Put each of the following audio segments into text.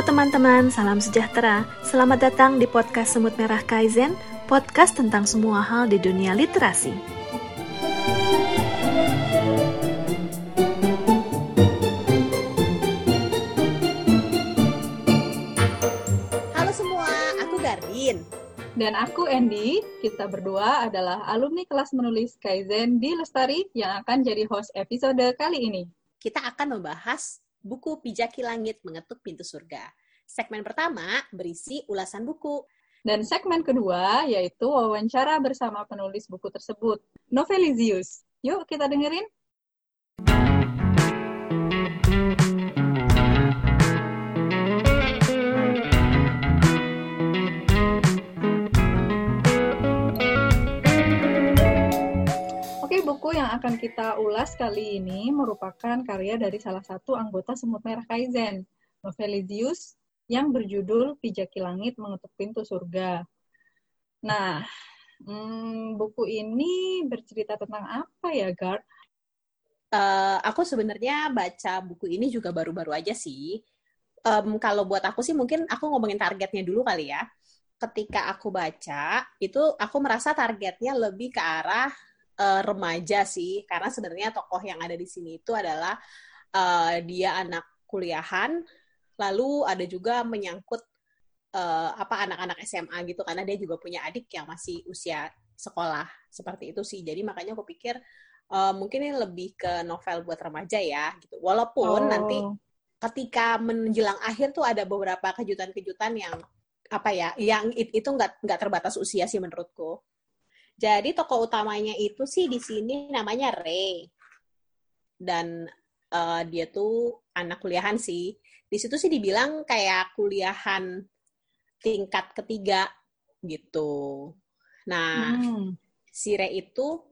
Halo teman-teman, salam sejahtera. Selamat datang di podcast Semut Merah Kaizen, podcast tentang semua hal di dunia literasi. Halo semua, aku Gardin. Dan aku Andy, kita berdua adalah alumni kelas menulis Kaizen di Lestari yang akan jadi host episode kali ini. Kita akan membahas buku Pijaki Langit Mengetuk Pintu Surga. Segmen pertama berisi ulasan buku. Dan segmen kedua yaitu wawancara bersama penulis buku tersebut, Novelizius. Yuk kita dengerin. Oke, buku yang akan kita ulas kali ini merupakan karya dari salah satu anggota Semut Merah Kaizen, Novelizius, yang berjudul Pijaki Langit Mengetuk Pintu Surga. Nah, hmm, buku ini bercerita tentang apa ya, Gard? Uh, aku sebenarnya baca buku ini juga baru-baru aja sih. Um, kalau buat aku sih mungkin aku ngomongin targetnya dulu kali ya. Ketika aku baca, itu aku merasa targetnya lebih ke arah uh, remaja sih, karena sebenarnya tokoh yang ada di sini itu adalah uh, dia anak kuliahan, lalu ada juga menyangkut uh, apa anak-anak SMA gitu, karena dia juga punya adik yang masih usia sekolah seperti itu sih. Jadi makanya aku pikir uh, mungkin ini lebih ke novel buat remaja ya, gitu. Walaupun oh. nanti ketika menjelang akhir tuh ada beberapa kejutan-kejutan yang apa ya, yang itu nggak nggak terbatas usia sih menurutku. Jadi tokoh utamanya itu sih di sini namanya Ray. Dan uh, dia tuh anak kuliahan sih. Di situ sih dibilang kayak kuliahan tingkat ketiga gitu. Nah, hmm. si Ray itu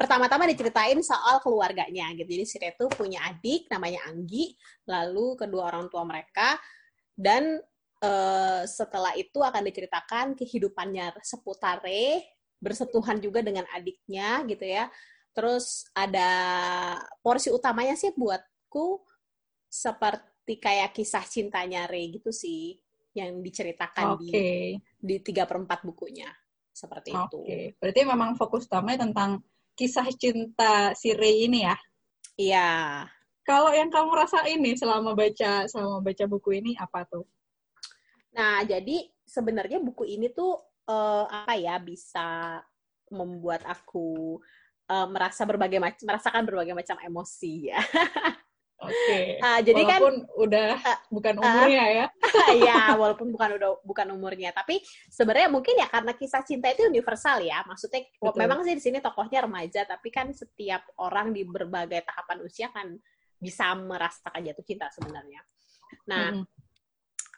pertama-tama diceritain soal keluarganya gitu. Jadi si Ray itu punya adik namanya Anggi, lalu kedua orang tua mereka dan uh, setelah itu akan diceritakan kehidupannya seputar Ray bersentuhan juga dengan adiknya gitu ya. Terus ada porsi utamanya sih buatku seperti kayak kisah cintanya Ray gitu sih yang diceritakan okay. di di tiga perempat bukunya seperti okay. itu. Berarti memang fokus utamanya tentang kisah cinta si Ray ini ya? Iya. Kalau yang kamu rasain nih selama baca selama baca buku ini apa tuh? Nah, jadi sebenarnya buku ini tuh uh, apa ya bisa membuat aku uh, merasa berbagai macam merasakan berbagai macam emosi ya. Oke. Okay. Uh, jadi kan walaupun kan udah uh, bukan umurnya uh, ya. ya, walaupun bukan udah bukan umurnya, tapi sebenarnya mungkin ya karena kisah cinta itu universal ya. Maksudnya Betul. memang sih di sini tokohnya remaja, tapi kan setiap orang di berbagai tahapan usia kan bisa merasakan jatuh cinta sebenarnya. Nah, mm -hmm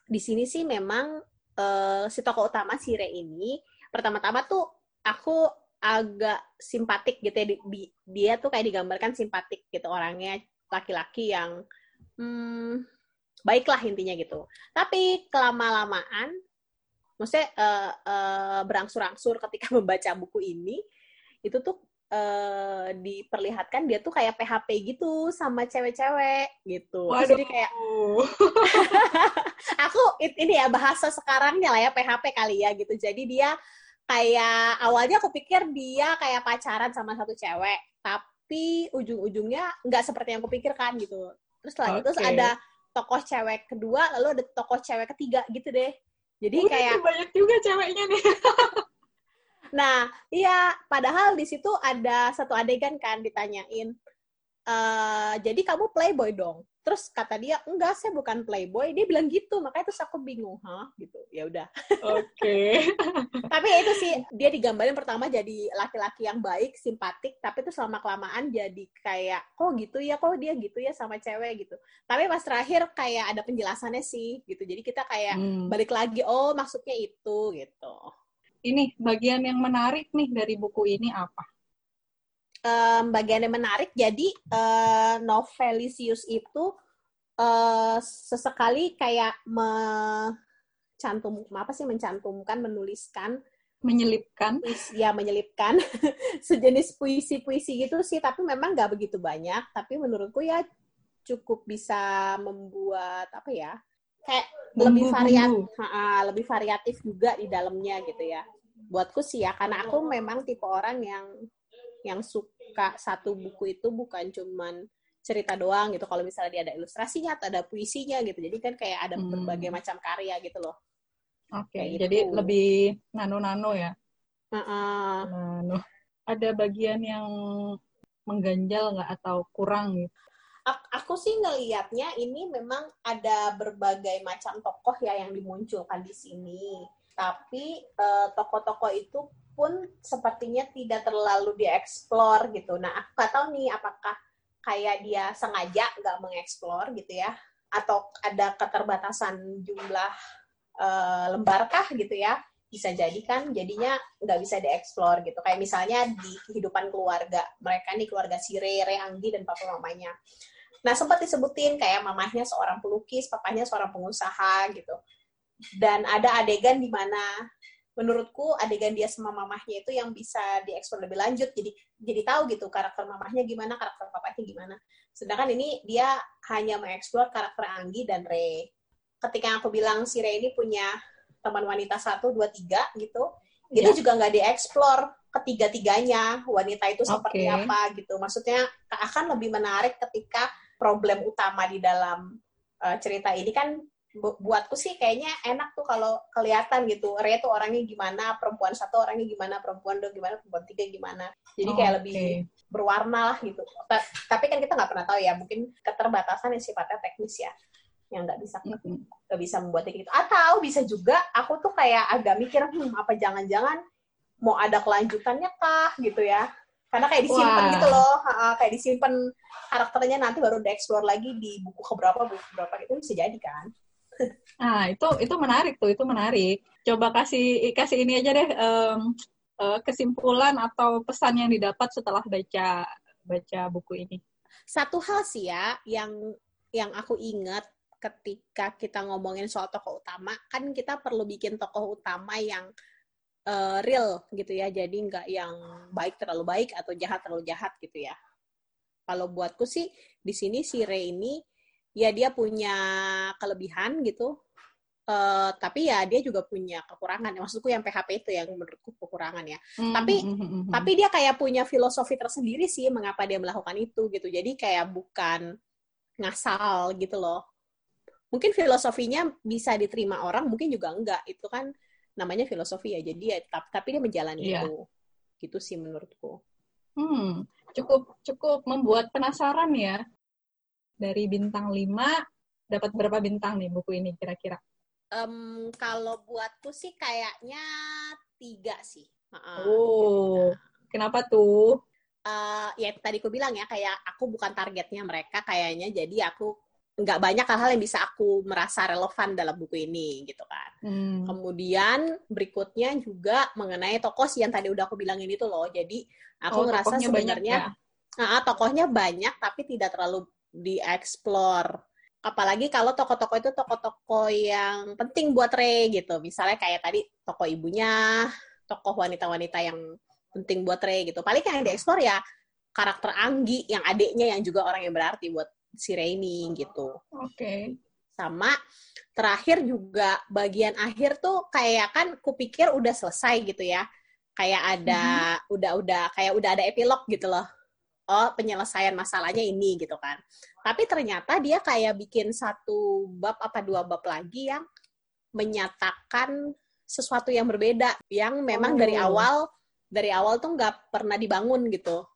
di sini sih memang uh, si tokoh utama si Re ini pertama-tama tuh aku agak simpatik gitu ya di, di, dia tuh kayak digambarkan simpatik gitu orangnya laki-laki yang hmm, baiklah intinya gitu. Tapi kelama lamaan maksudnya uh, uh, berangsur-angsur ketika membaca buku ini itu tuh uh, diperlihatkan dia tuh kayak PHP gitu sama cewek-cewek gitu. Waduh. Jadi kayak aku ini ya bahasa sekarangnya lah ya PHP kali ya gitu. Jadi dia kayak awalnya aku pikir dia kayak pacaran sama satu cewek, tapi ujung-ujungnya nggak seperti yang aku pikirkan gitu. Terus setelah okay. itu ada tokoh cewek kedua, lalu ada tokoh cewek ketiga gitu deh. Jadi Udah, kayak banyak juga ceweknya nih. Nah, iya, padahal di situ ada satu adegan kan ditanyain, e, jadi kamu playboy dong. Terus kata dia, enggak, saya bukan playboy. Dia bilang gitu, makanya terus aku bingung, hah? Gitu, ya udah. Oke. Okay. tapi ya itu sih, dia digambarin pertama jadi laki-laki yang baik, simpatik, tapi itu selama kelamaan jadi kayak, kok gitu ya, kok dia gitu ya sama cewek gitu. Tapi pas terakhir kayak ada penjelasannya sih, gitu. Jadi kita kayak hmm. balik lagi, oh maksudnya itu, gitu ini bagian yang menarik nih dari buku ini apa? Um, bagian yang menarik, jadi uh, Novelisius itu uh, sesekali kayak mencantum apa sih mencantumkan, menuliskan, menyelipkan, ya menyelipkan. Sejenis puisi-puisi gitu sih, tapi memang nggak begitu banyak. Tapi menurutku ya cukup bisa membuat apa ya kayak lebih variatif lebih variatif juga di dalamnya gitu ya buatku sih ya karena aku memang tipe orang yang yang suka satu buku itu bukan cuman cerita doang gitu. Kalau misalnya dia ada ilustrasinya atau ada puisinya gitu. Jadi kan kayak ada hmm. berbagai macam karya gitu loh. Oke okay, jadi lebih nano-nano ya? Uh-uh. nano. Ada bagian yang mengganjal nggak atau kurang gitu? Aku sih ngelihatnya ini memang ada berbagai macam tokoh ya yang dimunculkan di sini tapi uh, tokoh-tokoh itu pun sepertinya tidak terlalu dieksplor gitu. Nah, aku nggak tahu nih apakah kayak dia sengaja nggak mengeksplor gitu ya, atau ada keterbatasan jumlah uh, lembarkah gitu ya? Bisa jadi kan jadinya nggak bisa dieksplor gitu. Kayak misalnya di kehidupan keluarga mereka nih keluarga si Rere, Anggi dan papa mamanya. Nah, sempat disebutin kayak mamahnya seorang pelukis, papanya seorang pengusaha gitu dan ada adegan di mana menurutku adegan dia sama mamahnya itu yang bisa dieksplor lebih lanjut. Jadi jadi tahu gitu karakter mamahnya gimana karakter papanya gimana. Sedangkan ini dia hanya mengeksplor karakter Anggi dan Ray ketika aku bilang si Ray ini punya teman wanita satu dua tiga gitu itu juga nggak dieksplor ketiga-tiganya. Wanita itu seperti okay. apa gitu. Maksudnya akan lebih menarik ketika problem utama di dalam uh, cerita ini kan buatku sih kayaknya enak tuh kalau kelihatan gitu. Ray tuh orangnya gimana perempuan satu orangnya gimana perempuan dua gimana perempuan tiga gimana. Jadi kayak oh, lebih berwarna lah gitu. Tapi kan kita nggak pernah tahu ya mungkin keterbatasan yang sifatnya teknis ya yang nggak bisa nggak mm-hmm. bisa membuatnya gitu. Atau bisa juga aku tuh kayak agak mikir hmm, apa jangan-jangan mau ada kelanjutannya kah? gitu ya. Karena kayak disimpan Wah. gitu loh kayak disimpan karakternya nanti baru dieksplor lagi di buku keberapa buku keberapa itu bisa jadi kan Nah, itu itu menarik tuh, itu menarik. Coba kasih kasih ini aja deh um, kesimpulan atau pesan yang didapat setelah baca baca buku ini. Satu hal sih ya yang yang aku ingat ketika kita ngomongin soal tokoh utama, kan kita perlu bikin tokoh utama yang uh, real gitu ya. Jadi nggak yang baik terlalu baik atau jahat terlalu jahat gitu ya. Kalau buatku sih di sini si Ray ini ya dia punya kelebihan gitu. Uh, tapi ya dia juga punya kekurangan. Maksudku yang PHP itu yang menurutku kekurangan ya. Mm-hmm. tapi hmm, hmm, hmm, tapi dia kayak punya filosofi tersendiri sih mengapa dia melakukan itu gitu. Jadi kayak bukan ngasal gitu loh. Mungkin filosofinya bisa diterima orang mungkin juga enggak. Itu kan namanya filosofi ya. Jadi ya tapi dia menjalani yeah. itu. Gitu sih menurutku. Hmm cukup cukup membuat penasaran ya dari bintang 5 dapat berapa bintang nih buku ini kira-kira? Um, kalau buatku sih kayaknya tiga sih. Uh, oh, kenapa tuh? Uh, ya tadi aku bilang ya kayak aku bukan targetnya mereka kayaknya jadi aku nggak banyak hal-hal yang bisa aku merasa relevan dalam buku ini gitu kan. Hmm. Kemudian berikutnya juga mengenai tokoh sih yang tadi udah aku bilangin itu loh. Jadi aku oh, ngerasa sebenarnya ya? uh, tokohnya banyak tapi tidak terlalu dieksplor. Apalagi kalau toko-toko itu toko-toko yang penting buat Ray gitu. Misalnya kayak tadi toko ibunya, toko wanita-wanita yang penting buat Ray gitu. Paling yang dieksplor ya karakter Anggi yang adiknya yang juga orang yang berarti buat si Ray ini gitu. Oke. Okay. Sama terakhir juga bagian akhir tuh kayak kan kupikir udah selesai gitu ya. Kayak ada mm-hmm. udah-udah kayak udah ada epilog gitu loh oh penyelesaian masalahnya ini gitu kan. Tapi ternyata dia kayak bikin satu bab apa dua bab lagi yang menyatakan sesuatu yang berbeda yang memang oh. dari awal dari awal tuh nggak pernah dibangun gitu.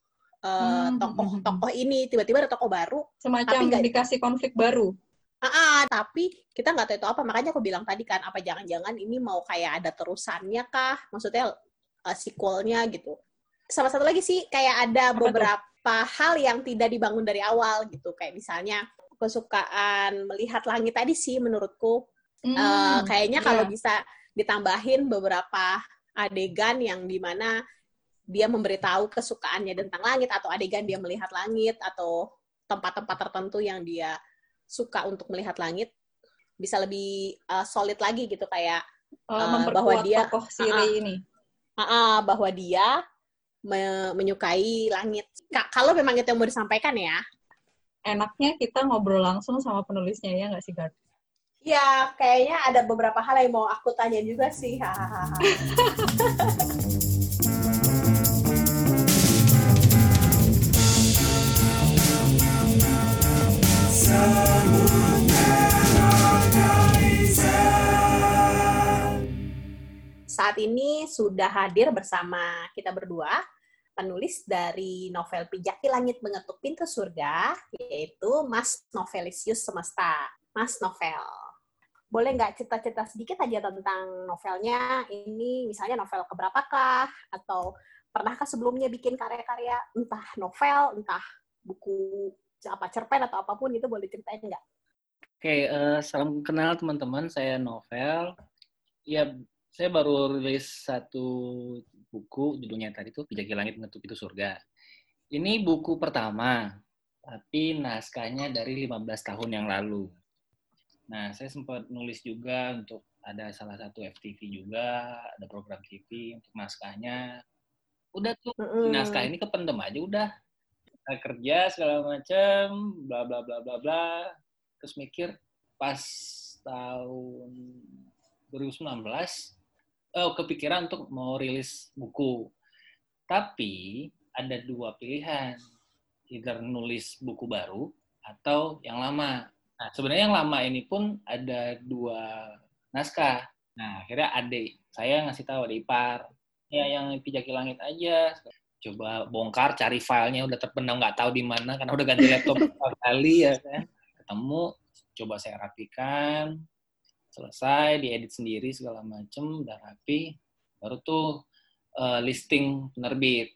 Uh, tokoh-tokoh ini tiba-tiba ada tokoh baru semacam tapi gak, dikasih konflik baru Ah, uh, tapi kita nggak tahu itu apa makanya aku bilang tadi kan apa jangan-jangan ini mau kayak ada terusannya kah maksudnya uh, sequelnya gitu sama satu lagi sih kayak ada apa beberapa beberapa hal yang tidak dibangun dari awal gitu. Kayak misalnya kesukaan melihat langit tadi sih menurutku. Mm, uh, kayaknya yeah. kalau bisa ditambahin beberapa adegan yang di mana dia memberitahu kesukaannya tentang langit atau adegan dia melihat langit atau tempat-tempat tertentu yang dia suka untuk melihat langit bisa lebih uh, solid lagi gitu kayak uh, bahwa dia tokoh Siri uh, ini. Uh, uh, bahwa dia me menyukai langit. kalau memang itu yang mau disampaikan ya. Enaknya kita ngobrol langsung sama penulisnya ya nggak sih, Gard? Ya, kayaknya ada beberapa hal yang mau aku tanya juga sih. Hahaha. Saat ini sudah hadir bersama kita berdua penulis dari novel Pijaki Langit Mengetuk Pintu Surga, yaitu Mas Novelisius Semesta. Mas Novel. Boleh nggak cerita-cerita sedikit aja tentang novelnya? Ini misalnya novel keberapakah? Atau pernahkah sebelumnya bikin karya-karya entah novel, entah buku apa cerpen atau apa pun itu boleh ceritain nggak? Oke, uh, salam kenal teman-teman. Saya Novel. Ya, saya baru rilis satu buku, judulnya tadi tuh Pijaki Langit Mengetuk Itu Surga. Ini buku pertama, tapi naskahnya dari 15 tahun yang lalu. Nah, saya sempat nulis juga untuk ada salah satu FTV juga, ada program TV untuk naskahnya. Udah tuh, mm. naskah ini kependem aja udah. Kita kerja segala macam, bla bla bla bla bla. Terus mikir pas tahun 2019 oh kepikiran untuk mau rilis buku. Tapi ada dua pilihan. Either nulis buku baru atau yang lama. Nah, sebenarnya yang lama ini pun ada dua naskah. Nah, akhirnya adik saya ngasih tahu adik ipar, ya yang pijaki langit aja. Coba bongkar, cari filenya udah terpendam nggak tahu di mana karena udah ganti laptop kali ya kan. Ketemu, coba saya rapikan, selesai, diedit sendiri segala macem, udah rapi, baru tuh uh, listing penerbit.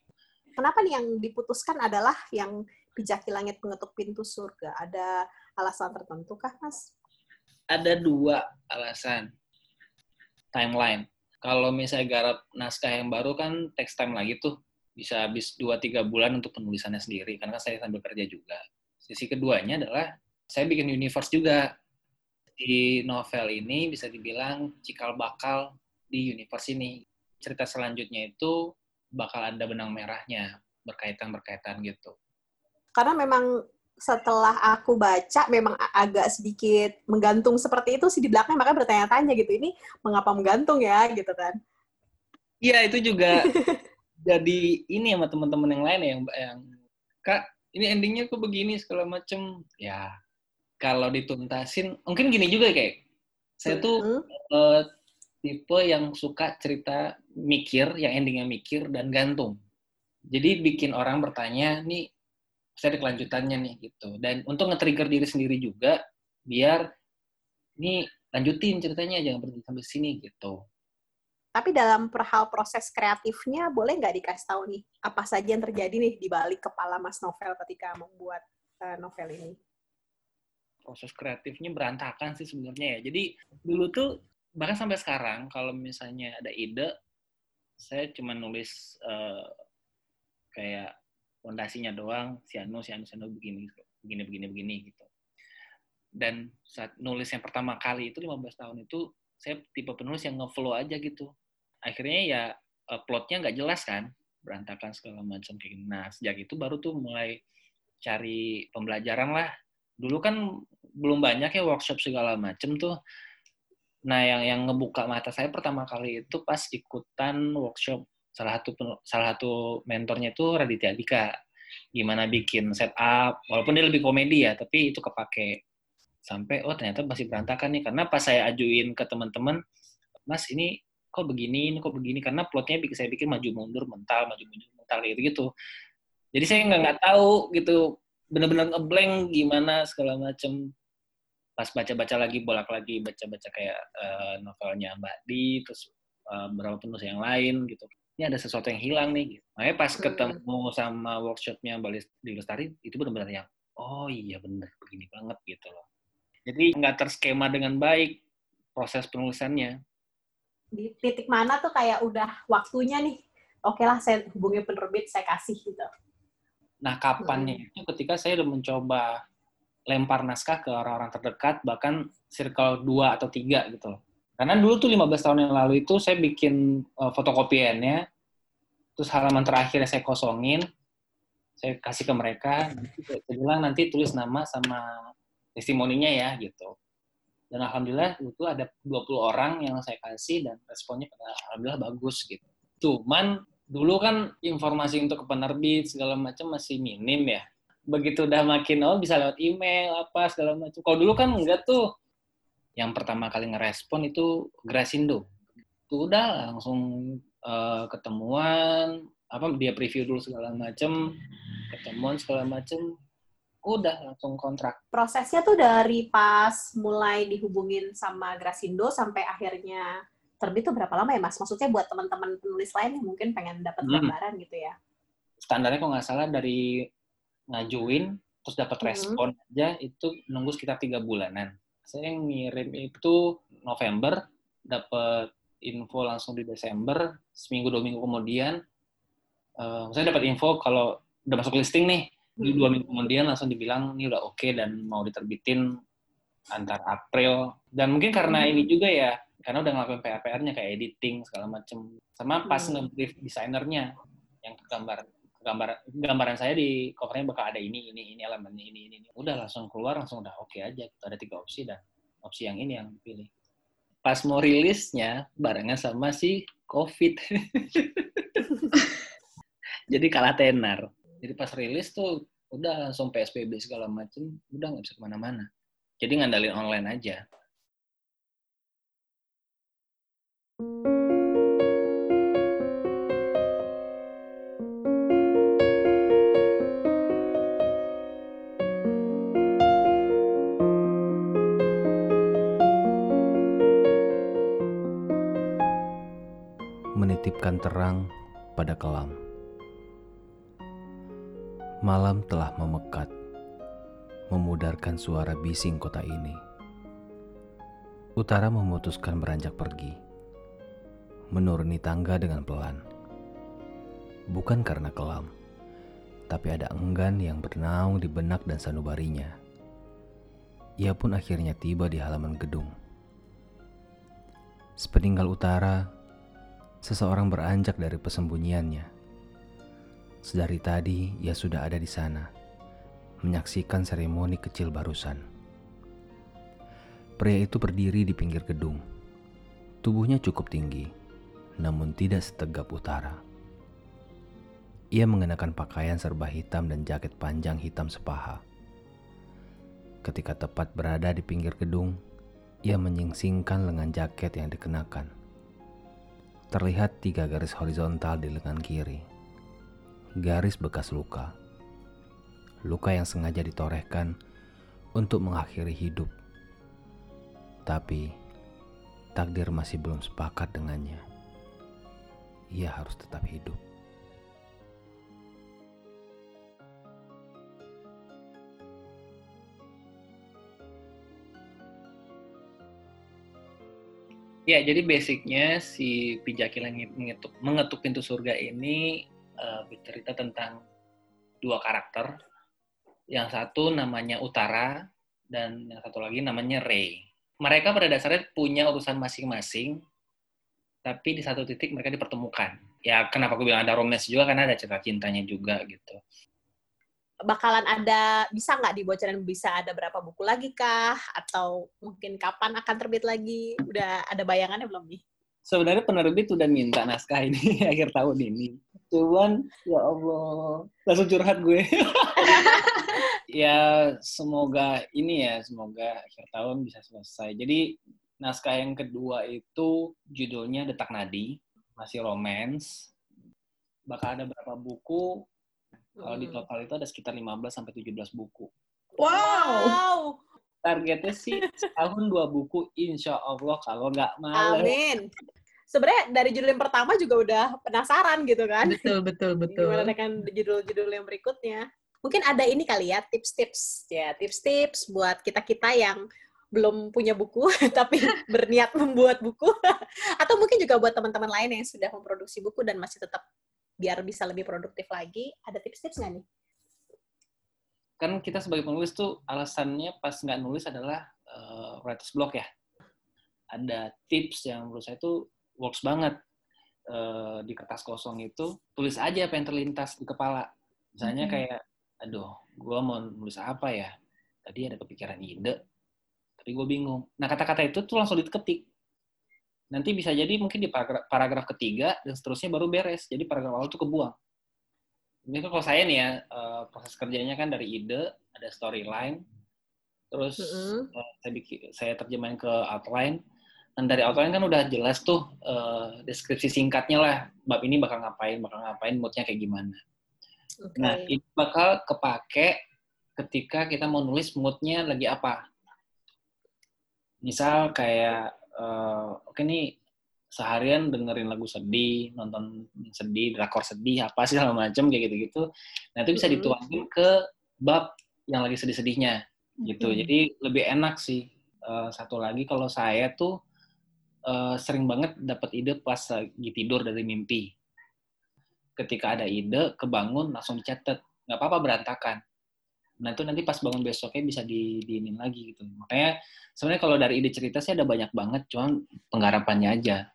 Kenapa nih yang diputuskan adalah yang pijaki langit mengetuk pintu surga? Ada alasan tertentu kah, Mas? Ada dua alasan. Timeline. Kalau misalnya garap naskah yang baru kan text time lagi tuh. Bisa habis 2-3 bulan untuk penulisannya sendiri. Karena saya sambil kerja juga. Sisi keduanya adalah saya bikin universe juga. Di novel ini bisa dibilang cikal bakal di universe ini. Cerita selanjutnya itu bakal ada benang merahnya. Berkaitan-berkaitan gitu. Karena memang setelah aku baca memang agak sedikit menggantung seperti itu sih di belakang makanya bertanya-tanya gitu ini mengapa menggantung ya gitu kan iya itu juga jadi ini sama teman-teman yang lain ya, yang yang kak ini endingnya kok begini segala macem ya kalau dituntasin mungkin gini juga kayak saya tuh -hmm. uh, tipe yang suka cerita mikir yang endingnya mikir dan gantung. Jadi bikin orang bertanya nih saya ada kelanjutannya nih gitu. Dan untuk nge-trigger diri sendiri juga biar ini lanjutin ceritanya jangan berhenti sampai sini gitu. Tapi dalam perhal proses kreatifnya boleh nggak dikasih tahu nih apa saja yang terjadi nih di balik kepala Mas Novel ketika membuat uh, novel ini proses kreatifnya berantakan sih sebenarnya ya. Jadi dulu tuh bahkan sampai sekarang kalau misalnya ada ide saya cuma nulis uh, kayak fondasinya doang si Anu si Anu si Anu begini begini begini begini gitu. Dan saat nulis yang pertama kali itu 15 tahun itu saya tipe penulis yang ngeflow aja gitu. Akhirnya ya eh, plotnya nggak jelas kan berantakan segala macam kayak nah sejak itu baru tuh mulai cari pembelajaran lah dulu kan belum banyak ya workshop segala macam tuh. Nah yang yang ngebuka mata saya pertama kali itu pas ikutan workshop. Salah satu salah satu mentornya itu Raditya Dika. Gimana bikin setup walaupun dia lebih komedi ya tapi itu kepake. Sampai oh ternyata masih berantakan nih. Karena pas saya ajuin ke teman-teman mas ini kok begini ini kok begini? Karena plotnya bikin saya bikin maju mundur mental maju mundur mental gitu gitu jadi saya nggak nggak tahu gitu benar-benar ngeblank gimana segala macem pas baca-baca lagi bolak lagi baca-baca kayak uh, novelnya Mbak Di terus uh, beberapa penulis yang lain gitu ini ada sesuatu yang hilang nih. Gitu. Makanya pas hmm. ketemu sama workshopnya di Lestari, itu benar-benar yang, oh iya benar, begini banget gitu loh. Jadi nggak terskema dengan baik proses penulisannya. Di titik mana tuh kayak udah waktunya nih, oke lah saya hubungi penerbit, saya kasih gitu. Nah, kapannya hmm. itu ketika saya udah mencoba lempar naskah ke orang-orang terdekat, bahkan circle 2 atau 3 gitu loh karena dulu tuh 15 tahun yang lalu itu saya bikin uh, fotokopiannya, terus halaman terakhir saya kosongin, saya kasih ke mereka, saya bilang nanti tulis nama sama testimoninya ya gitu. Dan alhamdulillah itu ada 20 orang yang saya kasih dan responnya alhamdulillah bagus gitu. Cuman dulu kan informasi untuk ke penerbit segala macam masih minim ya. Begitu udah makin oh bisa lewat email apa segala macam. Kalau dulu kan enggak tuh. Yang pertama kali ngerespon itu Grasindo. Itu udah langsung uh, ketemuan apa dia preview dulu segala macam ketemuan segala macam udah langsung kontrak. Prosesnya tuh dari pas mulai dihubungin sama Grasindo sampai akhirnya terbit tuh berapa lama ya Mas? Maksudnya buat teman-teman penulis lain yang mungkin pengen dapat hmm. gambaran gitu ya. Standarnya kalau nggak salah dari ngajuin terus dapat hmm. respon aja itu nunggu sekitar tiga bulanan. Saya ngirim itu November, dapat info langsung di Desember, seminggu dua minggu kemudian, uh, saya dapat info kalau udah masuk listing nih, di dua minggu kemudian langsung dibilang ini udah oke okay dan mau diterbitin antar April dan mungkin karena hmm. ini juga ya karena udah ngelakuin PR-PR-nya kayak editing segala macem sama pas hmm. nge-brief desainernya yang gambar gambar gambaran saya di covernya bakal ada ini ini ini elemennya ini ini, ini. udah langsung keluar langsung udah oke okay aja ada tiga opsi dan opsi yang ini yang pilih pas mau rilisnya barengan sama si covid jadi kalah tenar jadi pas rilis tuh udah langsung PSBB segala macem, udah nggak bisa ke mana-mana. Jadi ngandalin online aja. Menitipkan terang pada kelam. Malam telah memekat, memudarkan suara bising kota ini. Utara memutuskan beranjak pergi, menuruni tangga dengan pelan. Bukan karena kelam, tapi ada enggan yang bernaung di benak dan sanubarinya. Ia pun akhirnya tiba di halaman gedung. Sepeninggal utara, seseorang beranjak dari persembunyiannya Sedari tadi ia sudah ada di sana, menyaksikan seremoni kecil barusan. Pria itu berdiri di pinggir gedung. Tubuhnya cukup tinggi, namun tidak setegap utara. Ia mengenakan pakaian serba hitam dan jaket panjang hitam sepaha. Ketika tepat berada di pinggir gedung, ia menyingsingkan lengan jaket yang dikenakan. Terlihat tiga garis horizontal di lengan kiri garis bekas luka. Luka yang sengaja ditorehkan untuk mengakhiri hidup. Tapi takdir masih belum sepakat dengannya. Ia harus tetap hidup. Ya, jadi basicnya si Pijaki Langit mengetuk, mengetuk pintu surga ini uh, bercerita tentang dua karakter. Yang satu namanya Utara dan yang satu lagi namanya Ray. Mereka pada dasarnya punya urusan masing-masing, tapi di satu titik mereka dipertemukan. Ya kenapa aku bilang ada romance juga karena ada cerita cintanya juga gitu. Bakalan ada bisa nggak dibocorin bisa ada berapa buku lagi kah atau mungkin kapan akan terbit lagi? Udah ada bayangannya belum nih? Sebenarnya penerbit udah minta naskah ini akhir tahun ini Cuman ya Allah, langsung curhat gue. ya semoga ini ya, semoga akhir tahun bisa selesai. Jadi naskah yang kedua itu judulnya Detak Nadi, masih romance. Bakal ada berapa buku? Kalau di hmm. total itu ada sekitar 15 sampai 17 buku. Wow. Targetnya sih tahun dua buku, insya Allah kalau nggak malas. Amin sebenarnya dari judul yang pertama juga udah penasaran gitu kan. Betul, betul, betul. Gimana dengan judul-judul yang berikutnya. Mungkin ada ini kali ya, tips-tips. Ya, tips-tips buat kita-kita yang belum punya buku, tapi berniat membuat buku. Atau mungkin juga buat teman-teman lain yang sudah memproduksi buku dan masih tetap biar bisa lebih produktif lagi. Ada tips-tips nggak nih? Kan kita sebagai penulis tuh alasannya pas nggak nulis adalah uh, writer's block ya. Ada tips yang menurut saya tuh works banget uh, di kertas kosong itu tulis aja apa yang terlintas di kepala misalnya hmm. kayak aduh gue mau nulis apa ya tadi ada kepikiran ide tapi gue bingung. Nah kata-kata itu tuh langsung diketik. Nanti bisa jadi mungkin di paragraf, paragraf ketiga dan seterusnya baru beres. Jadi paragraf awal tuh kebuang. Ini kan kalau saya nih ya uh, proses kerjanya kan dari ide, ada storyline, terus mm -hmm. saya bikin saya terjemahin ke outline. Dan dari outline kan udah jelas tuh uh, deskripsi singkatnya lah, bab ini bakal ngapain, bakal ngapain, moodnya kayak gimana. Okay. Nah, ini bakal kepake ketika kita mau nulis moodnya lagi apa misal kayak uh, oke okay nih seharian dengerin lagu sedih, nonton sedih, drakor sedih, apa sih segala macam kayak gitu-gitu. Nah, itu bisa dituangin ke bab yang lagi sedih-sedihnya gitu. Mm -hmm. Jadi lebih enak sih. Uh, satu lagi kalau saya tuh uh, sering banget dapat ide pas lagi tidur dari mimpi. Ketika ada ide, kebangun langsung dicatat. Nggak apa-apa berantakan. Nah itu nanti pas bangun besoknya bisa di diinin lagi gitu. Makanya sebenarnya kalau dari ide cerita sih ada banyak banget, cuman penggarapannya aja.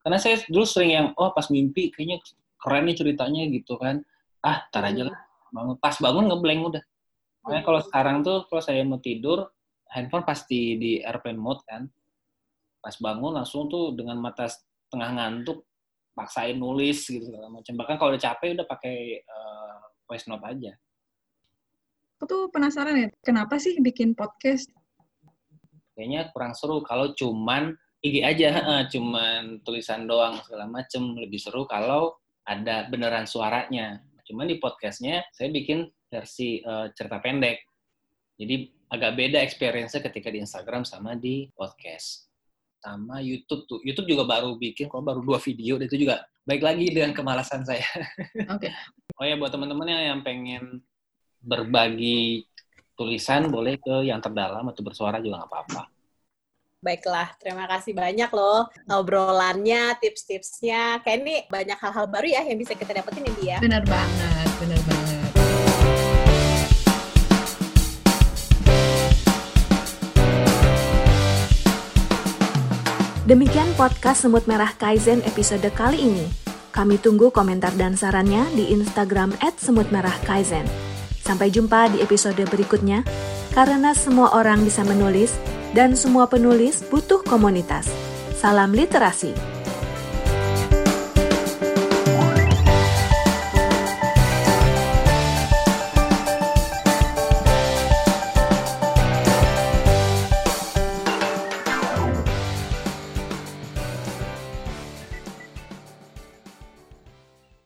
Karena saya dulu sering yang, oh pas mimpi kayaknya keren nih ceritanya gitu kan. Ah, tar aja lah. Bangun, pas bangun ngeblank udah. Makanya kalau sekarang tuh kalau saya mau tidur, handphone pasti di airplane mode kan. Pas bangun langsung tuh dengan mata tengah ngantuk, paksain nulis gitu segala macam. Bahkan kalau udah capek udah pakai uh, voice note aja aku tuh penasaran ya, kenapa sih bikin podcast? Kayaknya kurang seru kalau cuman IG aja, cuman tulisan doang segala macem. Lebih seru kalau ada beneran suaranya. Cuman di podcastnya saya bikin versi uh, cerita pendek. Jadi agak beda experience-nya ketika di Instagram sama di podcast. Sama YouTube tuh. YouTube juga baru bikin, kok baru dua video, itu juga baik lagi dengan kemalasan saya. Oke. Okay. oh ya, buat teman-teman yang pengen berbagi tulisan boleh ke yang terdalam atau bersuara juga nggak apa-apa. Baiklah, terima kasih banyak loh obrolannya, tips-tipsnya. Kayak ini banyak hal-hal baru ya yang bisa kita dapetin ini ya. Benar banget, benar banget. Demikian podcast Semut Merah Kaizen episode kali ini. Kami tunggu komentar dan sarannya di Instagram @semutmerahkaizen. Sampai jumpa di episode berikutnya, karena semua orang bisa menulis dan semua penulis butuh komunitas. Salam literasi.